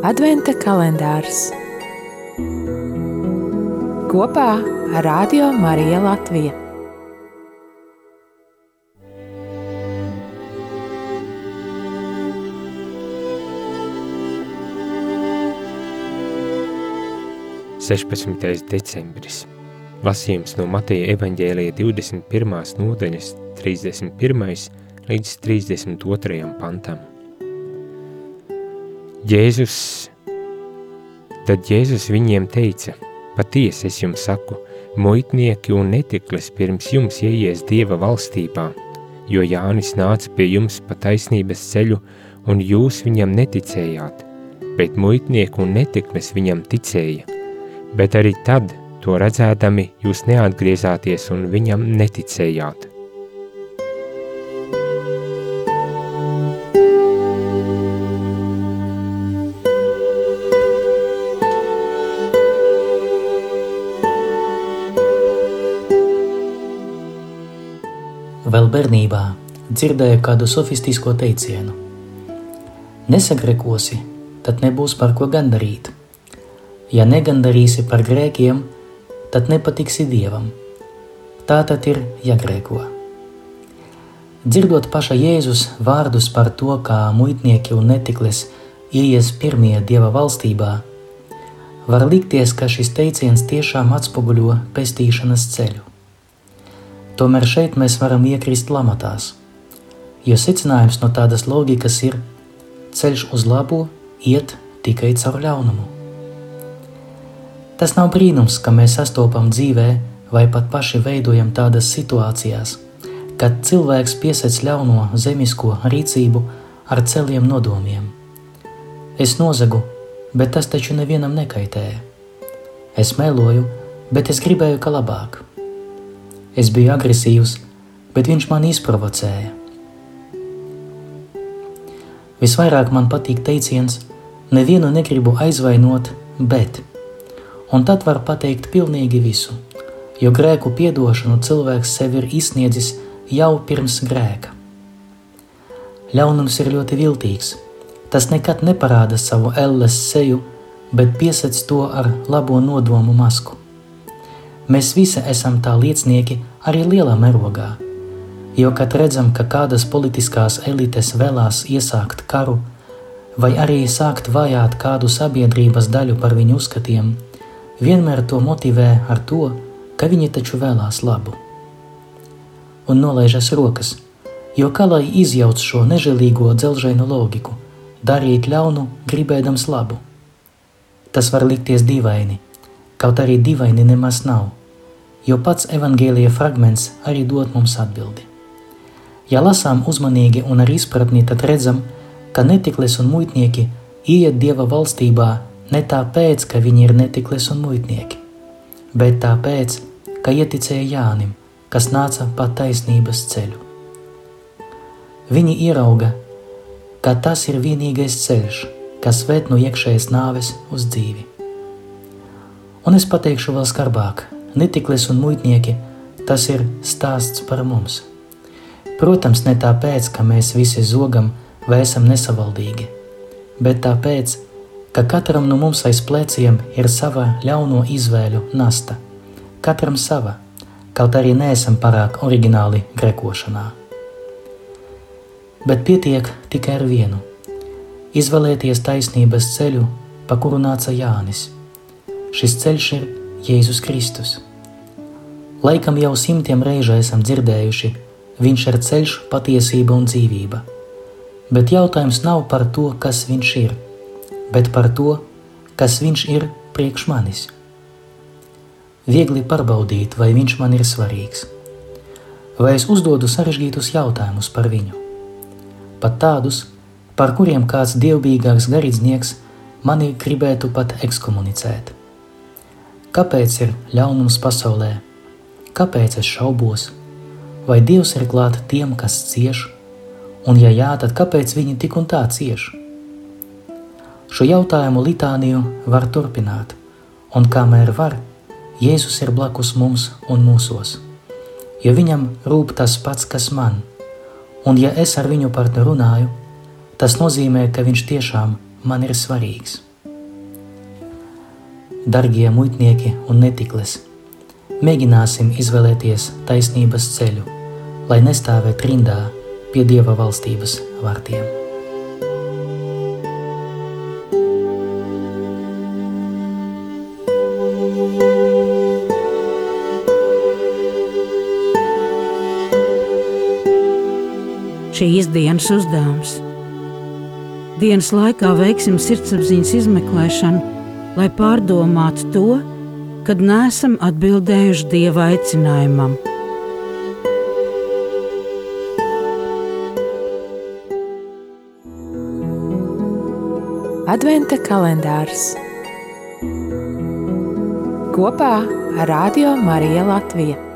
Adventa kalendārs kopā ar Radio Mariju Latviju. Sešpadsmitais decembris. Lasījums no Mateja evaņģēlija 21. nodaļas 31. līdz 32. pantam. Jēzus, tad Jēzus viņiem teica, patiesi es jums saku, muitnieki un netiklis pirms jums ieies Dieva valstībā, jo Jānis nāca pie jums pa taisnības ceļu, un jūs viņam neticējāt, bet muitnieku un netiklis viņam ticēja, bet arī tad, to redzēdami, jūs neatgriezāties un viņam neticējāt. Vēl bērnībā dzirdēju kādu sofistisko teicienu: Nesagrekosi, tad nebūs par ko gandarīt. Ja negandarīsi par grēkiem, tad nepatiksi dievam. Tā tad ir jāgrēko. Dzirdot paša Jēzus vārdus par to, kā muitnieki un netiklis ieies pirmie dieva valstībā, var likties, ka šis teiciens tiešām atspoguļo pestīšanas ceļu. Tomēr šeit mēs varam iekrist lamatās, jo secinājums no tādas loģikas ir ceļš uz labo iet tikai caur ļaunumu. Tas nav brīnums, ka mēs sastopam dzīvē vai pat paši veidojam tādas situācijās, kad cilvēks piesac ļauno zemisko rīcību ar celiem nodomiem. Es nozagu, bet tas taču nevienam nekaitēja. Es meloju, bet es gribēju, ka labāk. Es biju agresīvs, bet viņš man izprovocēja. Visvairāk man patīk teiciens: Nevienu negribu aizvainot, bet. Un tad var pateikt pilnīgi visu, jo grēku piedošanu cilvēks sev ir izsniedzis jau pirms grēka. Ļaunums ir ļoti viltīgs. Tas nekad neparāda savu elles seju, bet piesac to ar labo nodomu masku. Mēs visi esam tā liecinieki arī lielā mērogā. Jo, kad redzam, ka kādas politiskās elites vēlās iesākt karu, vai arī sākt vajāt kādu sabiedrības daļu par viņu uzskatiem, vienmēr to motivē ar to, ka viņi taču vēlās labu. Un nolaižas rokas, jo kā lai izjauc šo nežēlīgo dzelžainu loģiku, darīt ļaunu, gribēdams labu. Tas var likties dīvaini, kaut arī dīvaini nemaz nav jo pats evaņģēlīja fragments arī dod mums atbildi. Ja lasām uzmanīgi un ar izpratni, tad redzam, ka netiklis un muitnieki iet Dieva valstībā ne tāpēc, ka viņi ir netiklis un muitnieki, bet tāpēc, ka ieticēja Jānim, kas nāca pa taisnības ceļu. Viņi ierauga, ka tas ir vienīgais ceļš, kas ved no iekšējas nāves uz dzīvi. Un es pateikšu vēl skarbāk – netiklis un muitnieki, tas ir stāsts par mums. Protams, ne tāpēc, ka mēs visi zogam vai esam nesavaldīgi, bet tāpēc, ka katram no mums aiz pleciem ir sava ļauno izvēļu nasta, katram sava, kaut arī neesam pārāk oriģināli grekošanā. Bet pietiek tikai ar vienu - izvēlēties taisnības ceļu, pa kuru nāca Jānis. Šis ceļš ir Jēzus Kristus. Laikam jau simtiem reižu esam dzirdējuši, viņš ir ceļš, patiesība un dzīvība. Bet jautājums nav par to, kas viņš ir, bet par to, kas viņš ir priekš manis. Viegli pārbaudīt, vai viņš man ir svarīgs, vai es uzdodu sarežģītus jautājumus par viņu. Pat tādus, par kuriem kāds dievbijīgāks garīdznieks mani gribētu pat ekskomunicēt. Kāpēc ir ļaunums pasaulē? Kāpēc es šaubos? Vai Dievs ir klāt tiem, kas cieš? Un, ja jā, tad kāpēc viņi tik un tā cieš? Šo jautājumu litāniju var turpināt, un kamēr var, Jēzus ir blakus mums un mūsos, jo viņam rūp tas pats, kas man, un ja es ar viņu par to runāju, tas nozīmē, ka viņš tiešām man ir svarīgs. Dargie muitnieki un netikles. Mēģināsim izvēlēties taisnības ceļu, lai nestāvētu rindā pie Dieva valstības vārtiem. Šīs dienas uzdevums. Dienas laikā veiksim sirdsapziņas izmeklēšanu, lai pārdomātu to, kad neesam atbildējuši Dieva aicinājumam. Adventa kalendārs kopā ar Radio Mariju Latviju.